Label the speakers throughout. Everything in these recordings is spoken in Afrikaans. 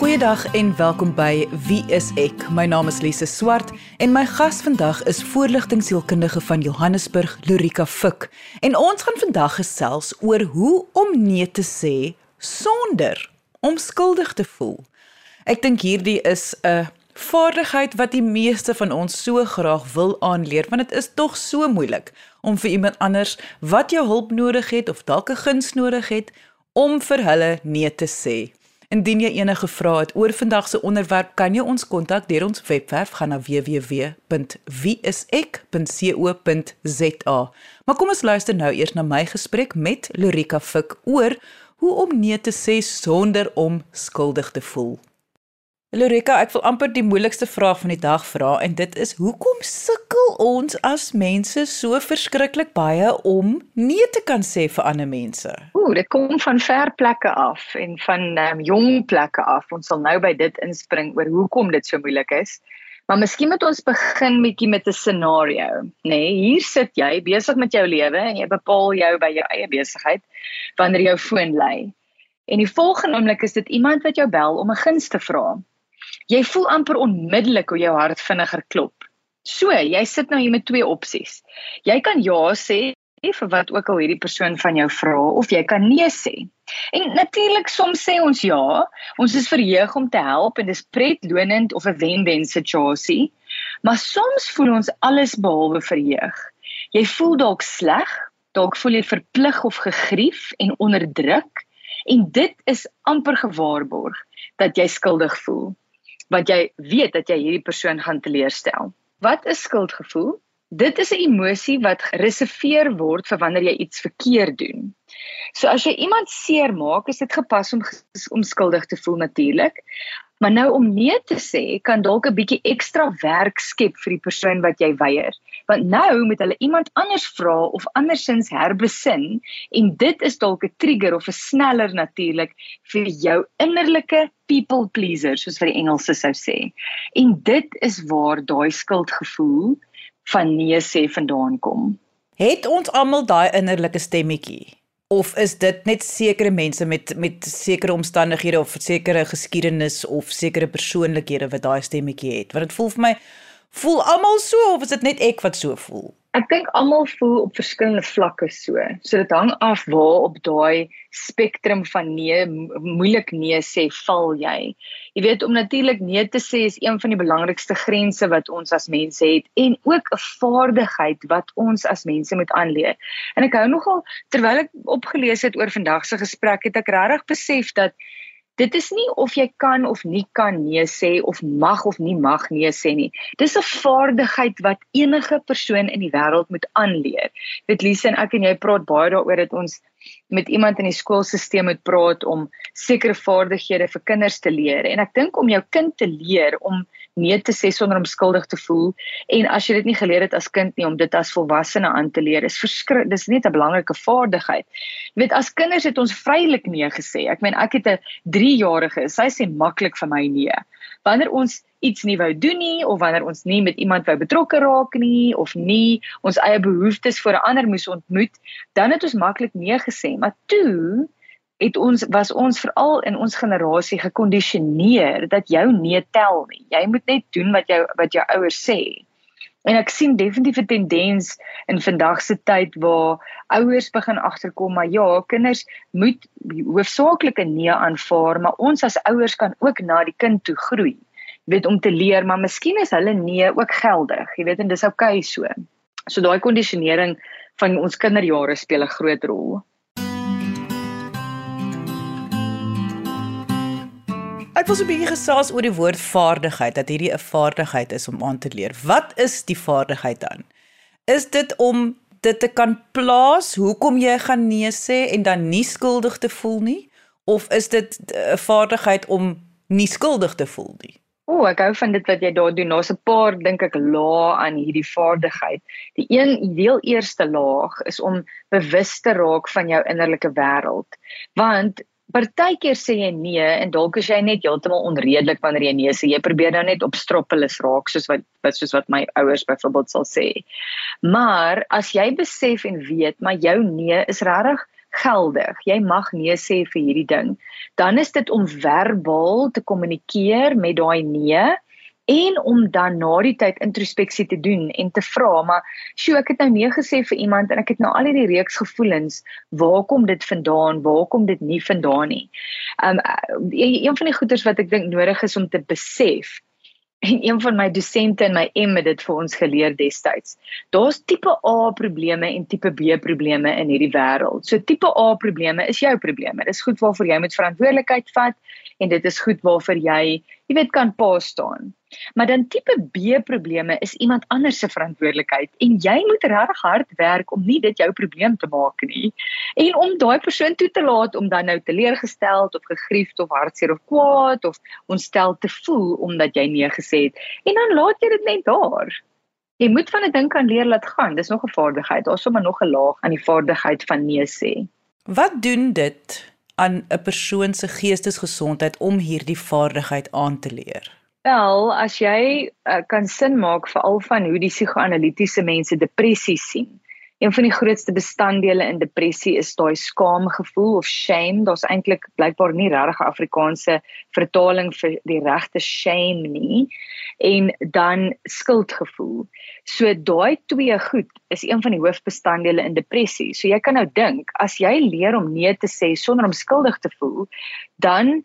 Speaker 1: Goeiedag en welkom by Wie is ek? My naam is Lise Swart en my gas vandag is voorligtingsielkundige van Johannesburg, Lorika Fik. En ons gaan vandag gesels oor hoe om nee te sê sonder om skuldig te voel. Ek dink hierdie is 'n vaardigheid wat die meeste van ons so graag wil aanleer want dit is tog so moeilik om vir iemand anders wat jou hulp nodig het of dalk 'n guns nodig het om vir hulle nee te sê. Indien jy enige vrae het oor vandag se onderwerp, kan jy ons kontak deur ons webwerf gaan na www.wieisek.co.za. Maar kom ons luister nou eers na my gesprek met Lorika Fik oor hoe om nee te sê sonder om skuldig te voel. Lorika, ek wil amper die moeilikste vraag van die dag vra en dit is hoekom sukkel ons as mense so verskriklik baie om nee te kan sê vir ander mense?
Speaker 2: Ooh, dit kom van ver plekke af en van um, jong plekke af. Ons sal nou by dit inspring oor hoekom dit so moeilik is. Maar miskien moet ons begin bietjie met 'n scenario, nê? Nee, hier sit jy besig met jou lewe en jy bepaal jou by jou eie besigheid wanneer jou foon lui. En die volgende oomblik is dit iemand wat jou bel om 'n guns te vra. Jy voel amper onmiddellik hoe jou hart vinniger klop. So, jy sit nou hier met twee opsies. Jy kan ja sê vir wat ook al hierdie persoon van jou vra of jy kan nee sê. En natuurlik soms sê ons ja, ons is verheug om te help en dis pretlonend of 'n wen-wen situasie. Maar soms voel ons alles behalwe verheug. Jy voel dalk sleg, dalk voel jy verplig of gegrief en onderdruk en dit is amper gewaarborg dat jy skuldig voel want jy weet dat jy hierdie persoon gaan teleurstel. Wat is skuldgevoel? Dit is 'n emosie wat gereserveer word vir wanneer jy iets verkeerd doen. So as jy iemand seermaak, is dit gepas om om skuldig te voel natuurlik. Maar nou om nee te sê kan dalk 'n bietjie ekstra werk skep vir die persoon wat jy weier. Want nou moet hulle iemand anders vra of andersins herbesin en dit is dalk 'n trigger of 'n sneller natuurlik vir jou innerlike people pleaser soos wat die Engelse sou sê. En dit is waar daai skuldgevoel van nee sê vandaan kom.
Speaker 1: Het ons almal daai innerlike stemmetjie? Of is dit net sekere mense met met sekere omstandighede of sekere geskiedenis of sekere persoonlikhede wat daai stemmetjie het? Want dit voel vir my voel almal so of is dit net ek wat so voel
Speaker 2: Ek dink almal voel op verskillende vlakke so. So dit hang af waar op daai spektrum van nee, moeilik nee sê val jy. Jy weet om natuurlik nee te sê is een van die belangrikste grense wat ons as mense het en ook 'n vaardigheid wat ons as mense moet aanleer. En ek hou nogal terwyl ek opgelees het oor vandag se gesprek het ek regtig besef dat Dit is nie of jy kan of nie kan nee sê of mag of nie mag nee sê nie. Dis 'n vaardigheid wat enige persoon in die wêreld moet aanleer. Weet Lise en ek en jy praat baie daaroor dat ons met iemand in die skoolstelsel moet praat om sekere vaardighede vir kinders te leer. En ek dink om jou kind te leer om nee te sê sonder om skuldig te voel en as jy dit nie geleer het as kind nie om dit as volwassene aan te leer is verskrik dis net 'n belangrike vaardigheid. Jy weet as kinders het ons vrylik nee gesê. Ek meen ek het 'n 3-jarige, sy sê maklik vir my nee. Wanneer ons iets nie wou doen nie of wanneer ons nie met iemand wou betrokke raak nie of nie ons eie behoeftes vir 'n ander moes ontmoet, dan het ons maklik nee gesê. Maar toe het ons was ons veral in ons generasie gekondisioneer dat jou nee tel nie. Jy moet net doen wat jou wat jou ouers sê. En ek sien definitief 'n tendens in vandag se tyd waar ouers begin agterkom maar ja, kinders moet hoofsaaklik 'n nee aanvaar, maar ons as ouers kan ook na die kind toe groei. Jy weet om te leer, maar miskien is hulle nee ook geldig. Jy weet en dis oukei okay so. So daai kondisionering van ons kinderjare speel 'n groot rol.
Speaker 1: Ek wil so 'n bietjie gesels oor die woord vaardigheid, dat hierdie 'n vaardigheid is om aan te leer. Wat is die vaardigheid dan? Is dit om dit te kan plaas, hoekom jy gaan nee sê en dan nie skuldig te voel nie? Of is dit 'n vaardigheid om nie skuldig te voel nie?
Speaker 2: O, ek hou van dit wat jy daar doen. Daar's 'n paar dink ek lae aan hierdie vaardigheid. Die een deel eerste laag is om bewus te raak van jou innerlike wêreld. Want Partykeer sê jy nee en dalk is jy net heeltemal onredelik wanneer jy nee sê. Jy probeer nou net op stroppeles raak soos wat soos wat my ouers byvoorbeeld sal sê. Maar as jy besef en weet maar jou nee is regtig geldig. Jy mag nee sê vir hierdie ding. Dan is dit om verbaal te kommunikeer met daai nee en om dan na die tyd introspeksie te doen en te vra maar sjoe ek het nou nee gesê vir iemand en ek het nou al hierdie reeks gevoelens waar kom dit vandaan waar kom dit nie vandaan nie um een van die goeters wat ek dink nodig is om te besef en een van my dosente in my M het dit vir ons geleer destyds. Daar's tipe A probleme en tipe B probleme in hierdie wêreld. So tipe A probleme is jou probleme. Dit is goed waarvoor jy moet verantwoordelikheid vat en dit is goed waarvoor jy, jy weet, kan pa staan. Maar dan tipe B probleme is iemand anders se verantwoordelikheid en jy moet regtig hard werk om nie dit jou probleem te maak nie en om daai persoon toe te laat om dan nou teleurgestel of gegriefd of hartseer of kwaad of ontstel te voel omdat jy nee gesê het en dan laat jy dit net daar. Jy moet van 'n ding kan leer laat gaan. Dis nog 'n vaardigheid. Daar's sommer nog 'n laag aan die vaardigheid van nee sê.
Speaker 1: Wat doen dit aan 'n persoon se geestesgesondheid om hierdie vaardigheid aan te leer?
Speaker 2: Wel, as jy uh, kan sin maak veral van hoe die psigoanalitiese mense depressie sien. Een van die grootste bestanddele in depressie is daai skaamgevoel of shame. Daar's eintlik blykbaar nie regtig 'n Afrikaanse vertaling vir die regte shame nie. En dan skuldgevoel. So daai twee goed is een van die hoofbestanddele in depressie. So jy kan nou dink, as jy leer om nee te sê sonder om skuldig te voel, dan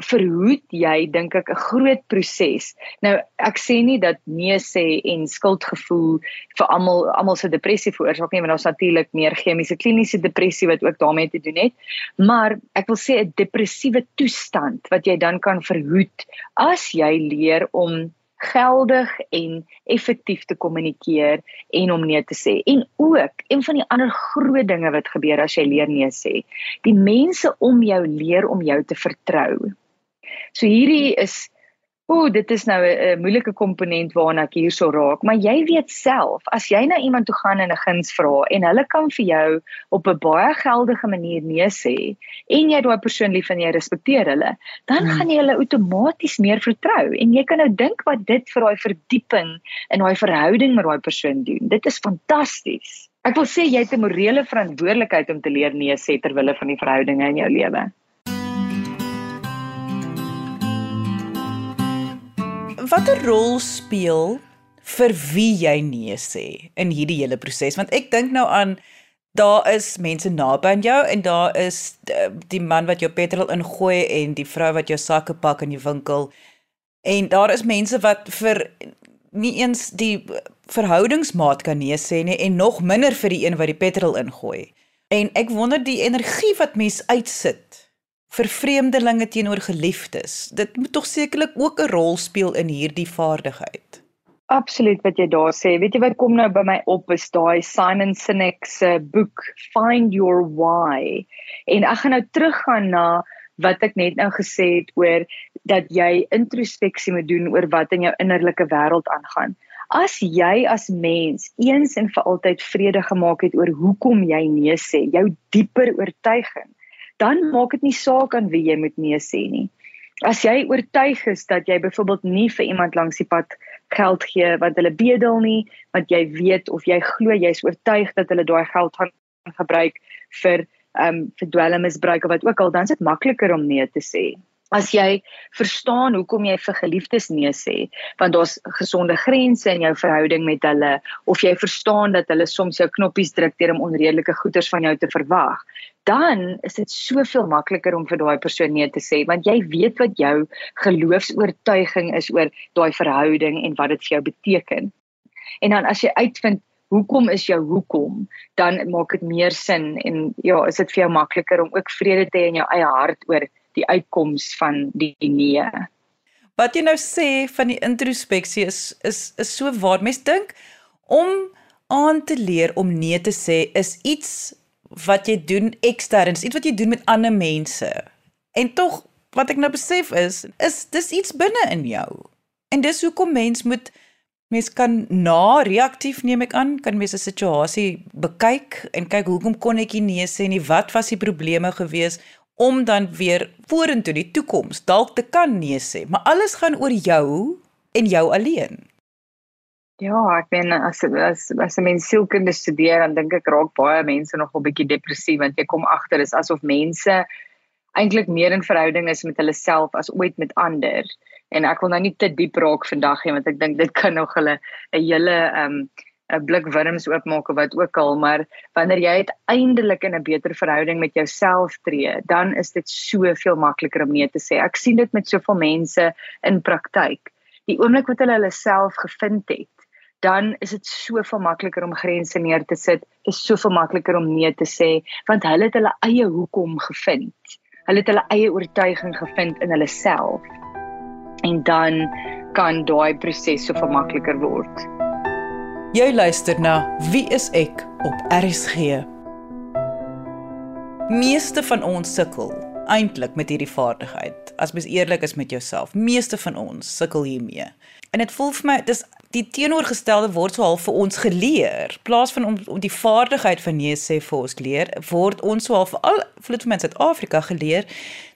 Speaker 2: verhoed jy dink ek 'n groot proses. Nou ek sê nie dat nee sê en skuldgevoel vir almal almal se depressie veroorsaak nie, want daar's natuurlik meer chemiese kliniese depressie wat ook daarmee te doen het. Maar ek wil sê 'n depressiewe toestand wat jy dan kan verhoed as jy leer om geldig en effektief te kommunikeer en om nee te sê. En ook een van die ander groot dinge wat gebeur as jy leer nee sê, die mense om jou leer om jou te vertrou. So hierdie is o, dit is nou 'n moeilike komponent waarna ek hierso raak, maar jy weet self, as jy na iemand toe gaan en 'n guns vra en hulle kan vir jou op 'n baie geldige manier nee sê en jy daai persoon lief en jy respekteer hulle, dan hmm. gaan jy hulle outomaties meer vertrou en jy kan nou dink wat dit vir daai verdieping in daai verhouding met daai persoon doen. Dit is fantasties. Ek wil sê jy het 'n morele verantwoordelikheid om te leer nee sê ter wille van die verhoudinge in jou lewe.
Speaker 1: Watter rol speel vir wie jy nee sê in hierdie hele proses? Want ek dink nou aan daar is mense naby aan jou en daar is eh, die man wat jou petrol ingooi en die vrou wat jou sakke pak in die winkel. En daar is mense wat vir nie eens die verhoudingsmaat kan nee sê nie en nog minder vir die een wat die petrol ingooi. En ek wonder die energie wat mens uitsit vir vreemdelinge teenoor geliefdes. Dit moet tog sekerlik ook 'n rol speel in hierdie vaardigheid.
Speaker 2: Absoluut wat jy daar sê. Weet jy wat kom nou by my op is daai Simon Sinek se boek Find Your Why. En ek gaan nou teruggaan na wat ek net nou gesê het oor dat jy introspeksie moet doen oor wat in jou innerlike wêreld aangaan. As jy as mens eens en vir altyd vrede gemaak het oor hoekom jy nee sê, jou dieper oortuiging, dan maak dit nie saak aan wie jy moet nee sê nie. As jy oortuig is dat jy byvoorbeeld nie vir iemand langs die pad geld gee wat hulle bedel nie, want jy weet of jy glo jy's oortuig dat hulle daai geld gaan gebruik vir ehm um, vir dwelmmisbruik of wat ook al, dan is dit makliker om nee te sê as jy verstaan hoekom jy vir geliefdes nee sê want daar's gesonde grense in jou verhouding met hulle of jy verstaan dat hulle soms jou knoppies druk deur om onredelike goeders van jou te verwag dan is dit soveel makliker om vir daai persoon nee te sê want jy weet wat jou geloofs-oortuiging is oor daai verhouding en wat dit vir jou beteken. En dan as jy uitvind hoekom is jou hoekom? dan maak dit meer sin en ja is dit vir jou makliker om ook vrede te hê in jou eie hart oor die uitkoms van die nee.
Speaker 1: Wat jy nou sê van die introspeksie is is is so waar. Mens dink om aan te leer om nee te sê is iets wat jy doen ekstern, iets wat jy doen met ander mense. En tog wat ek nou besef is, is dis iets binne in jou. En dis hoekom mens moet mens kan na reaktief neem ek aan, kan mens 'n situasie bekyk en kyk hoekom kon ek nie nee sê nie, wat was die probleme geweest om dan weer vorentoe die toekoms dalk te kan nee sê, maar alles gaan oor jou en jou alleen.
Speaker 2: Ja, ek meen as as as 'n mens sielkunde studeer, dan dink ek raak baie mense nog 'n bietjie depressief want jy kom agter is asof mense eintlik meer in verhouding is met hulle self as ooit met ander. En ek wil nou nie te diep raak vandag nie want ek dink dit kan nog hulle 'n hele ehm um, 'n blik wurms oopmaak of wat ook al, maar wanneer jy uiteindelik in 'n beter verhouding met jouself tree, dan is dit soveel makliker om nee te sê. Ek sien dit met soveel mense in praktyk. Die oomblik wat hulle hulle self gevind het, dan is dit soveel makliker om grense neer te sit. Is soveel makliker om nee te sê want hulle het hulle eie hoekom gevind. Hulle het hulle eie oortuiging gevind in hulle self. En dan kan daai proses soveel makliker word.
Speaker 1: Jy luister na Wie is ek op RSG. Meeste van ons sukkel eintlik met hierdie vaardigheid. As mens eerlik is met jouself, meeste van ons sukkel hiermee. En dit voel vir my dis die teenoorgestelde word so half vir ons geleer. Plaas van om, om die vaardigheid van nee sê vir ons leer, word ons so half al vir mense in Suid-Afrika geleer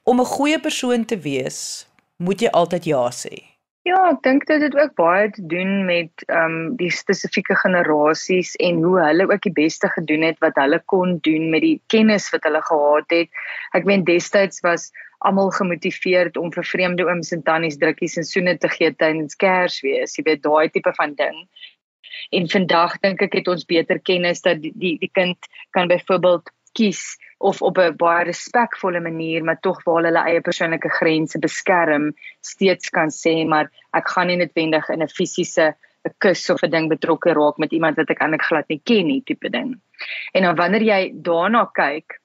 Speaker 1: om 'n goeie persoon te wees, moet jy altyd ja sê.
Speaker 2: Ja, ek dink dit het ook baie te doen met ehm um, die spesifieke generasies en hoe hulle ook die beste gedoen het wat hulle kon doen met die kennis wat hulle gehad het. Ek meen destyds was almal gemotiveerd om vir vreemde ooms en tannies drukkies en soene te gee tydens Kersfees, jy weet daai tipe van ding. En vandag dink ek het ons beter kennis dat die die, die kind kan byvoorbeeld kies of op 'n baie respekvolle manier maar tog waar hulle eie persoonlike grense beskerm steeds kan sê maar ek gaan nie noodwendig in 'n fisiese 'n kus of 'n ding betrokke raak met iemand wat ek eintlik glad nie ken nie tipe ding. En dan wanneer jy daarna kyk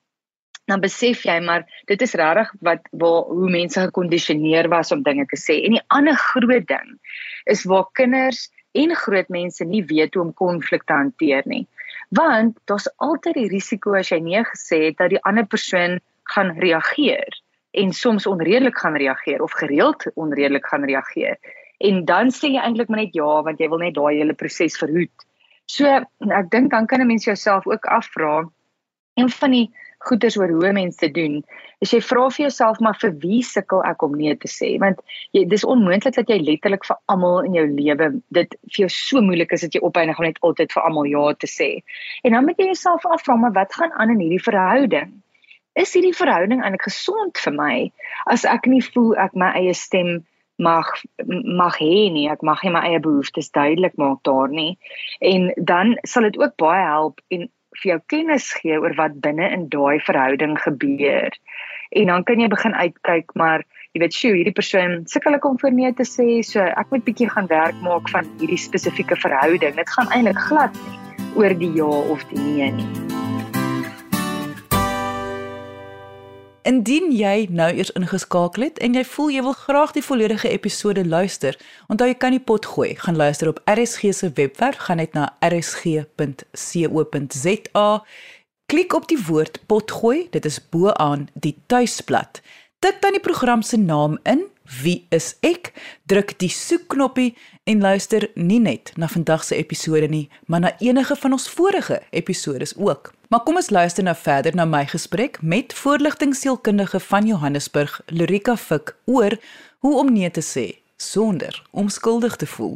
Speaker 2: dan besef jy maar dit is regtig wat waar hoe mense gekondisioneer was om dinge te sê. En die ander groot ding is waar kinders en groot mense nie weet hoe om konflik te hanteer nie want daar's altyd die risiko as jy nee gesê het dat die ander persoon gaan reageer en soms onredelik gaan reageer of gereeld onredelik gaan reageer en dan sê jy eintlik maar net ja want jy wil net daai hele proses verhoed. So ek dink dan kan 'n mens jouself ook afvra een van die goeders oor hoe mense doen. As jy vra vir jouself maar vir wie sukkel ek om nee te sê? Want jy dis onmoontlik dat jy letterlik vir almal in jou lewe dit vir jou so moeilik is dat jy opeindig net altyd vir almal ja te sê. En dan moet jy jouself afvra maar wat gaan aan in hierdie verhouding? Is hierdie verhouding eintlik gesond vir my as ek nie voel ek my eie stem mag mag hê nie ek mag nie my eie behoeftes duidelik maak daar nie en dan sal dit ook baie help en vir jou kennis gee oor wat binne in daai verhouding gebeur. En dan kan jy begin uitkyk maar jy weet sjoe hierdie persoon sukkel ek om vir nee te sê so ek moet bietjie gaan werk maak van hierdie spesifieke verhouding. Dit gaan eintlik glad nie oor die ja of die nee nie.
Speaker 1: Indien jy nou eers ingeskakel het en jy voel jy wil graag die volledige episode luister, onthou jy kan die pot gooi. Gaan luister op RSG se webwerf, gaan net na rsg.co.za. Klik op die woord pot gooi, dit is bo-aan die tuisblad. Tik dan die program se naam in, wie is ek? Druk die soekknoppie en luister nie net na vandag se episode nie, maar na enige van ons vorige episode ook. Maar kom ons luister nou verder na my gesprek met voorligtingsielkundige van Johannesburg, Lorika Fik, oor hoe om nee te sê sonder om skuldig te voel.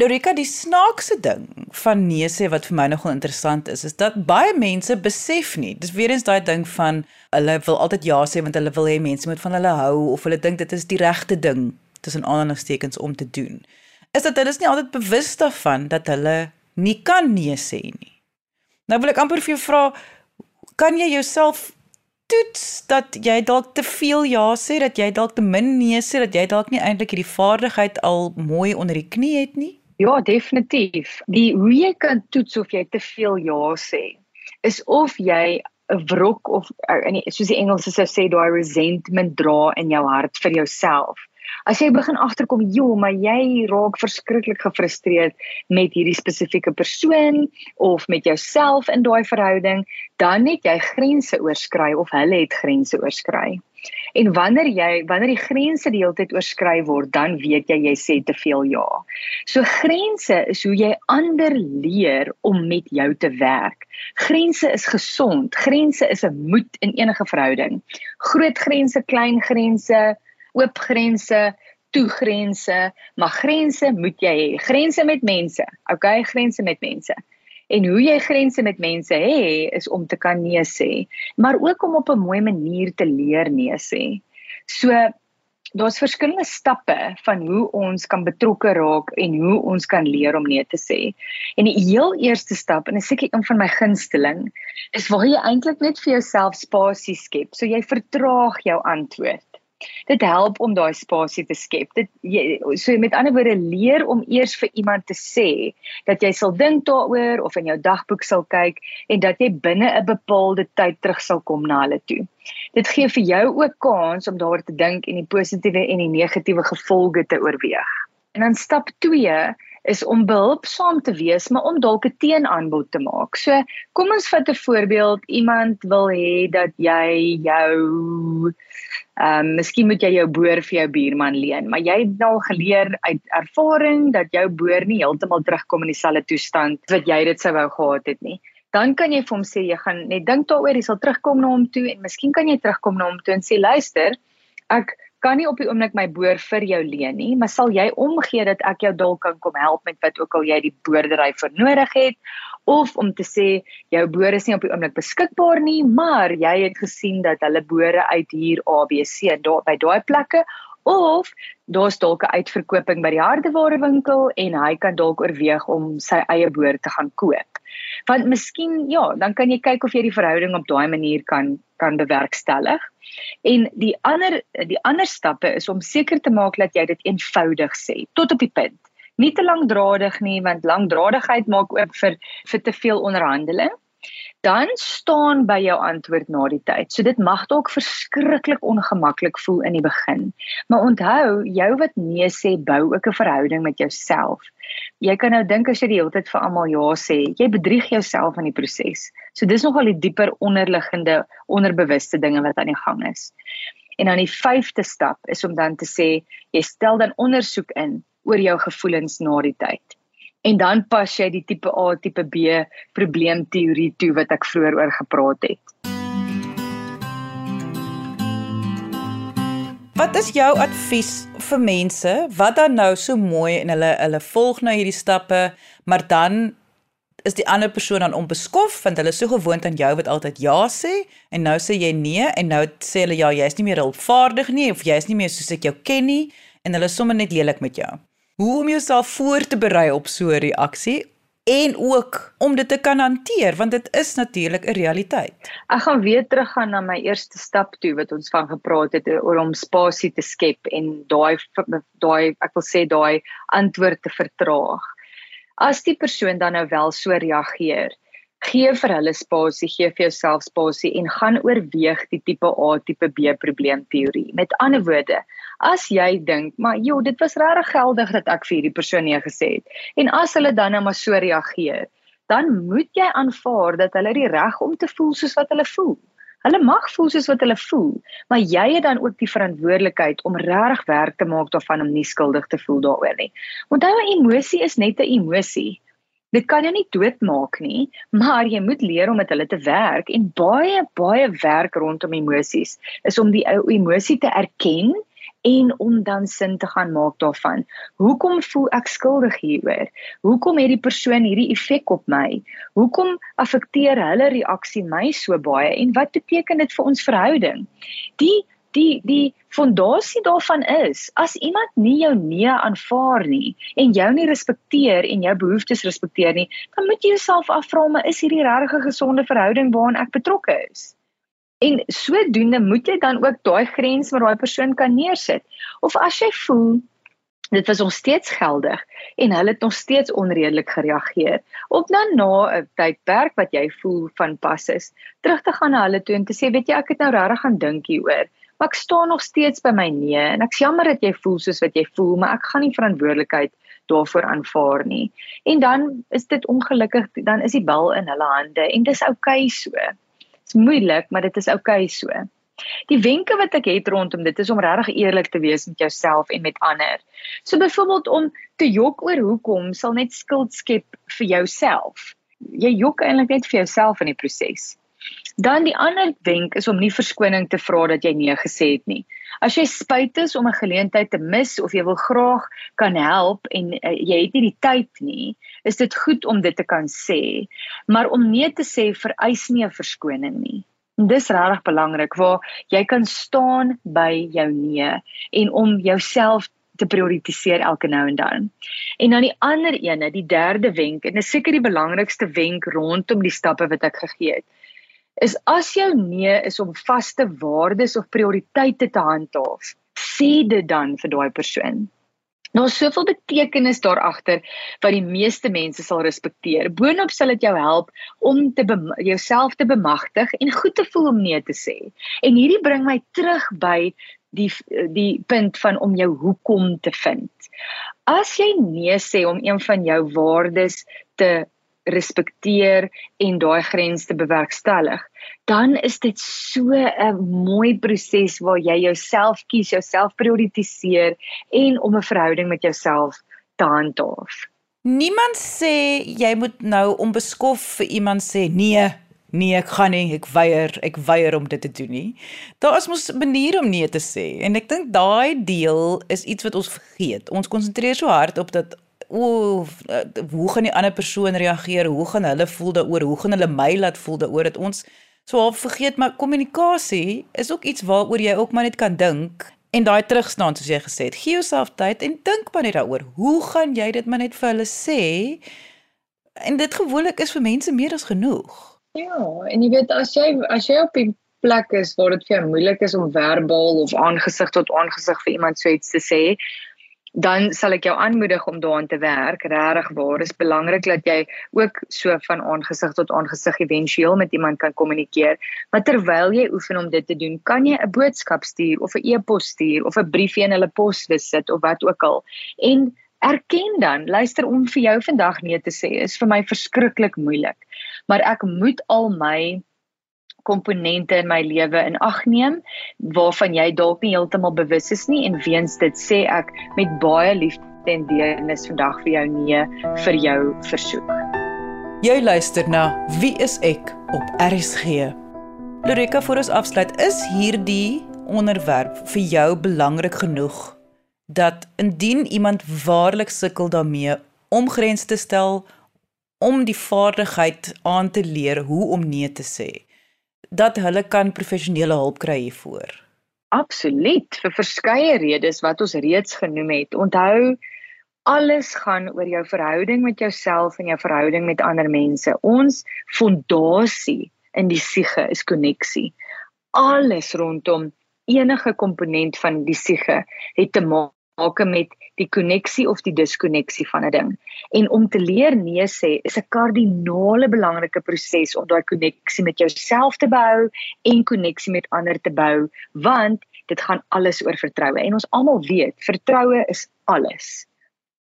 Speaker 1: Lorika, die snaakse ding van nee sê wat vir my nogal interessant is, is dat baie mense besef nie. Dis weer eens daai ding van hulle wil altyd ja sê want hulle wil hê mense moet van hulle hou of hulle dink dit is die regte ding tussen aanhalingstekens om te doen. Is dat hulle is nie altyd bewus daarvan dat hulle nie kan nee sê nie. Nou wil ek amper vir jou vra, kan jy jouself toets dat jy dalk te veel ja sê, dat jy dalk te min nee sê, dat jy dalk nie eintlik hierdie vaardigheid al mooi onder die knie het nie?
Speaker 2: Ja, definitief. Die hoe jy kan toets of jy te veel ja sê, is of jy 'n wrok of in soos die Engelse sou sê daai resentment dra in jou hart vir jouself. As jy begin agterkom, "Jo, maar jy raak verskriklik gefrustreerd met hierdie spesifieke persoon of met jouself in daai verhouding, dan het jy grense oorskry of hulle het grense oorskry." En wanneer jy wanneer die grense die hele tyd oorskry word, dan weet jy jy sê te veel ja. So grense is hoe jy ander leer om met jou te werk. Grense is gesond. Grense is 'n moed in enige verhouding. Groot grense, klein grense, oop grense, toegrense, maar grense moet jy hê. Grense met mense. Okay, grense met mense. En hoe jy grense met mense hê is om te kan nee sê, maar ook om op 'n mooi manier te leer nee sê. So daar's verskillende stappe van hoe ons kan betrokke raak en hoe ons kan leer om nee te sê. En die heel eerste stap en is seker een van my gunsteling is waar jy eintlik net vir jouself spasie skep. So jy vertraag jou antwoord. Dit help om daai spasie te skep. Dit jy, so met ander woorde leer om eers vir iemand te sê dat jy sal dink daaroor of in jou dagboek sal kyk en dat jy binne 'n bepaalde tyd terug sal kom na hulle toe. Dit gee vir jou ook kans om daaroor te dink en die positiewe en die negatiewe gevolge te oorweeg. En dan stap 2 is om behulpsaam te wees, maar om dalk 'n teenaanbod te maak. So, kom ons vat 'n voorbeeld. Iemand wil hê dat jy jou ehm um, miskien moet jy jou boer vir jou buurman leen, maar jy het al geleer uit ervaring dat jou boer nie heeltemal terugkom in dieselfde toestand wat jy dit sou wou gehad het nie. Dan kan jy vir hom sê jy gaan net dink daaroor, jy sal terugkom na hom toe en miskien kan jy terugkom na hom toe en sê luister, ek kan nie op die oomblik my boer vir jou leen nie, maar sal jy omgee dat ek jou dalk kan kom help met wat ook al jy die boerdery vir nodig het of om te sê jou boer is nie op die oomblik beskikbaar nie, maar jy het gesien dat hulle boere uit hier ABC daar by daai plekke of daar's dalk 'n uitverkoping by die hardewarewinkel en hy kan dalk oorweeg om sy eie boer te gaan koop. Want miskien ja, dan kan jy kyk of jy die verhouding op daai manier kan kan bewerkstellig. En die ander die ander stappe is om seker te maak dat jy dit eenvoudig sê tot op die punt. Nie te lankdradig nie want lankdradigheid maak ook vir vir te veel onderhandeling. Dan staan by jou antwoord na die tyd. So dit mag dalk verskriklik ongemaklik voel in die begin. Maar onthou, jou wat nee sê bou ook 'n verhouding met jouself. Jy kan nou dink as jy die hele tyd vir almal ja sê, jy bedrieg jouself in die proses. So dis nogal die dieper onderliggende onderbewuste dinge wat aan die gang is. En dan die vyfde stap is om dan te sê jy stel dan ondersoek in oor jou gevoelens na die tyd. En dan pas jy die tipe A, tipe B probleemteorie toe wat ek vroeër oor gepraat het.
Speaker 1: Wat is jou advies vir mense wat dan nou so mooi en hulle hulle volg nou hierdie stappe, maar dan is die ander persoon dan onbeskof want hulle is so gewoond aan jou wat altyd ja sê en nou sê jy nee en nou sê hulle ja, jy's nie meer hulpvaardig nie of jy's nie meer soos ek jou ken nie en hulle is sommer net lelik met jou. Hoe om jouself voor te berei op so 'n reaksie en ook om dit te kan hanteer want dit is natuurlik 'n realiteit.
Speaker 2: Ek gaan weer teruggaan na my eerste stap toe wat ons van gepraat het oor om spasie te skep en daai daai ek wil sê daai antwoord te vertraag. As die persoon dan nou wel so reageer, gee vir hulle spasie, gee vir jouself spasie en gaan oorweeg die tipe A, tipe B probleemteorie. Met ander woorde, as jy dink, maar joh, dit was regtig geldig dat ek vir hierdie persoon nee gesê het. En as hulle dan nou maar so reageer, dan moet jy aanvaar dat hulle die reg om te voel soos wat hulle voel. Hulle mag voel soos wat hulle voel, maar jy het dan ook die verantwoordelikheid om reg werk te maak daarvan om nie skuldig te voel daaroor nie. Onthou 'n emosie is net 'n emosie. Dit kan jou nie doodmaak nie, maar jy moet leer om met hulle te werk en baie baie werk rondom emosies is om die emosie te erken en om dan sin te gaan maak daarvan. Hoekom voel ek skuldig hieroor? Hoekom het die persoon hierdie effek op my? Hoekom affekteer hulle reaksie my so baie en wat beteken dit vir ons verhouding? Die die die fondasie daarvan is as iemand nie jou nee aanvaar nie en jou nie respekteer en jou behoeftes respekteer nie, dan moet jy jouself afvra, maar is hierdie regtig 'n gesonde verhouding waaraan ek betrokke is? En sodoende moet jy dan ook daai grens met daai persoon kan neersit. Of as jy voel dit was nog steeds geldig en hulle het nog steeds onredelik gereageer, of dan na 'n tydperk wat jy voel van pas is, terug te gaan na hulle toe en te sê, weet jy, ek het nou regtig gaan dink hieroor. Maar ek staan nog steeds by my nee en ek's jammer dat jy voel soos wat jy voel, maar ek gaan nie verantwoordelikheid daarvoor aanvaar nie. En dan is dit ongelukkig, dan is die bal in hulle hande en dis oukei okay so. Dit's moeilik, maar dit is oukei okay so. Die wenke wat ek het rondom dit is om regtig eerlik te wees met jouself en met ander. So byvoorbeeld om te jok oor hoekom sal net skuld skep vir jouself. Jy jok eintlik net vir jouself in die proses. Dan die ander wenk is om nie verskoning te vra dat jy nee gesê het nie. As jy spyt is om 'n geleentheid te mis of jy wil graag kan help en uh, jy het nie die tyd nie, is dit goed om dit te kan sê. Maar om nee te sê vereis nie 'n verskoning nie. En dis regtig belangrik waar jy kan staan by jou nee en om jouself te prioritiseer elke nou en dan. En dan die ander ene, die derde wenk en dis seker die belangrikste wenk rondom die stappe wat ek gegee het. Is as jou nee is om vaste waardes of prioriteite te handhaaf, sê dit dan vir daai persoon. Daar's soveel betekenis daar agter wat die meeste mense sal respekteer. Boonop sal dit jou help om te jouself te bemagtig en goed te voel om nee te sê. En hierdie bring my terug by die die punt van om jou hoekom te vind. As jy nee sê om een van jou waardes te respekteer en daai grens te bewerkstellig, dan is dit so 'n mooi proses waar jy jouself kies, jouself prioritiseer en om 'n verhouding met jouself te handhaaf.
Speaker 1: Niemand sê jy moet nou onbeskof vir iemand sê nee, nee, ek gaan nie, ek weier, ek weier om dit te doen nie. Daar is mos 'n manier om nee te sê en ek dink daai deel is iets wat ons vergeet. Ons konsentreer so hard op dat o, hoe gaan die ander persoon reageer? Hoe gaan hulle voel daaroor? Hoe gaan hulle my laat voel daaroor dat ons so half vergeet maar kommunikasie is ook iets waaroor jy ook maar net kan dink en daai terugstaan soos jy gesê het. Gee jouself tyd en dink maar net daaroor. Hoe gaan jy dit maar net vir hulle sê? En dit gewoonlik is vir mense meer as genoeg.
Speaker 2: Ja, en jy weet as jy as jy op 'n plek is waar dit vir jou moeilik is om verbaal of aangesig tot aangesig vir iemand so iets te sê, dan sal ek jou aanmoedig om daaraan te werk. Regtig waar, is belangrik dat jy ook so van aangesig tot aangesig éventueel met iemand kan kommunikeer. Maar terwyl jy oefen om dit te doen, kan jy 'n boodskap stuur of 'n e-pos stuur of 'n briefie in hulle posbus sit of wat ook al. En erken dan, luister om vir jou vandag nee te sê is vir my verskriklik moeilik. Maar ek moet al my komponente in my lewe in ag neem waarvan jy dalk nie heeltemal bewus is nie en weens dit sê ek met baie liefde en deernis vandag vir jou nee vir jou versoek.
Speaker 1: Jy luister na Wie is ek op RSG. Lorika vir ons afsluit is hierdie onderwerp vir jou belangrik genoeg dat indien iemand waarlik sukkel daarmee om grense te stel om die vaardigheid aan te leer hoe om nee te sê dat hulle kan professionele hulp kry hiervoor?
Speaker 2: Absoluut, vir verskeie redes wat ons reeds genoem het. Onthou, alles gaan oor jou verhouding met jouself en jou verhouding met ander mense. Ons fondasie in die siege is koneksie. Alles rondom enige komponent van die siege het te maak maak met die koneksie of die diskonneksie van 'n ding. En om te leer nee sê is 'n kardinale belangrike proses om daai koneksie met jouself te bou en koneksie met ander te bou, want dit gaan alles oor vertroue. En ons almal weet, vertroue is alles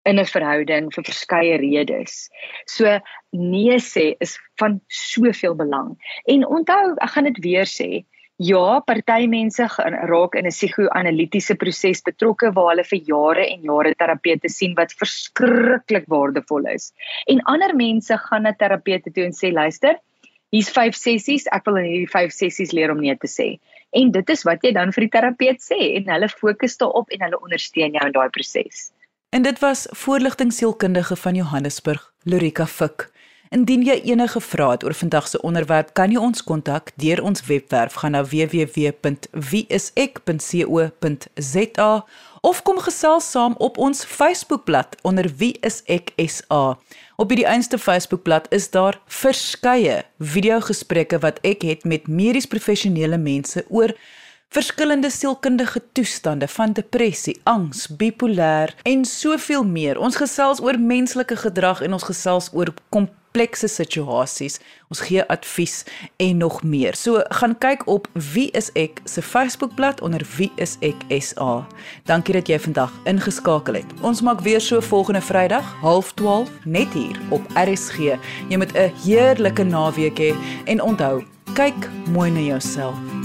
Speaker 2: in 'n verhouding vir verskeie redes. So nee sê is van soveel belang. En onthou, ek gaan dit weer sê, Ja, party mense raak in 'n psigoanalitiese proses betrokke waar hulle vir jare en jare terapeute sien wat verskriklik waardevol is. En ander mense gaan na terapeute toe en sê, "Luister, hier's 5 sessies, ek wil in hierdie 5 sessies leer om nee te sê." En dit is wat jy dan vir die terapeut sê en hulle fokus daarop en hulle ondersteun jou in daai proses.
Speaker 1: En dit was voorligtingsielkundige van Johannesburg, Lorika Fik. Indien jy enige vrae het oor vandag se onderwerp, kan jy ons kontak deur ons webwerf gaan na www.wieisek.co.za of kom gesels saam op ons Facebookblad onder wieiseksa. Op hierdie eenste Facebookblad is daar verskeie videogesprekke wat ek het met medies professionele mense oor verskillende sielkundige toestande van depressie, angs, bipolêr en soveel meer. Ons gesels oor menslike gedrag en ons gesels oor komplekse komplekse situasies. Ons gee advies en nog meer. So gaan kyk op Wie is ek se Facebookblad onder Wie is ek SA. Dankie dat jy vandag ingeskakel het. Ons maak weer so volgende Vrydag, 12:30 net hier op RSG. Jy moet 'n heerlike naweek hê en onthou, kyk mooi na jouself.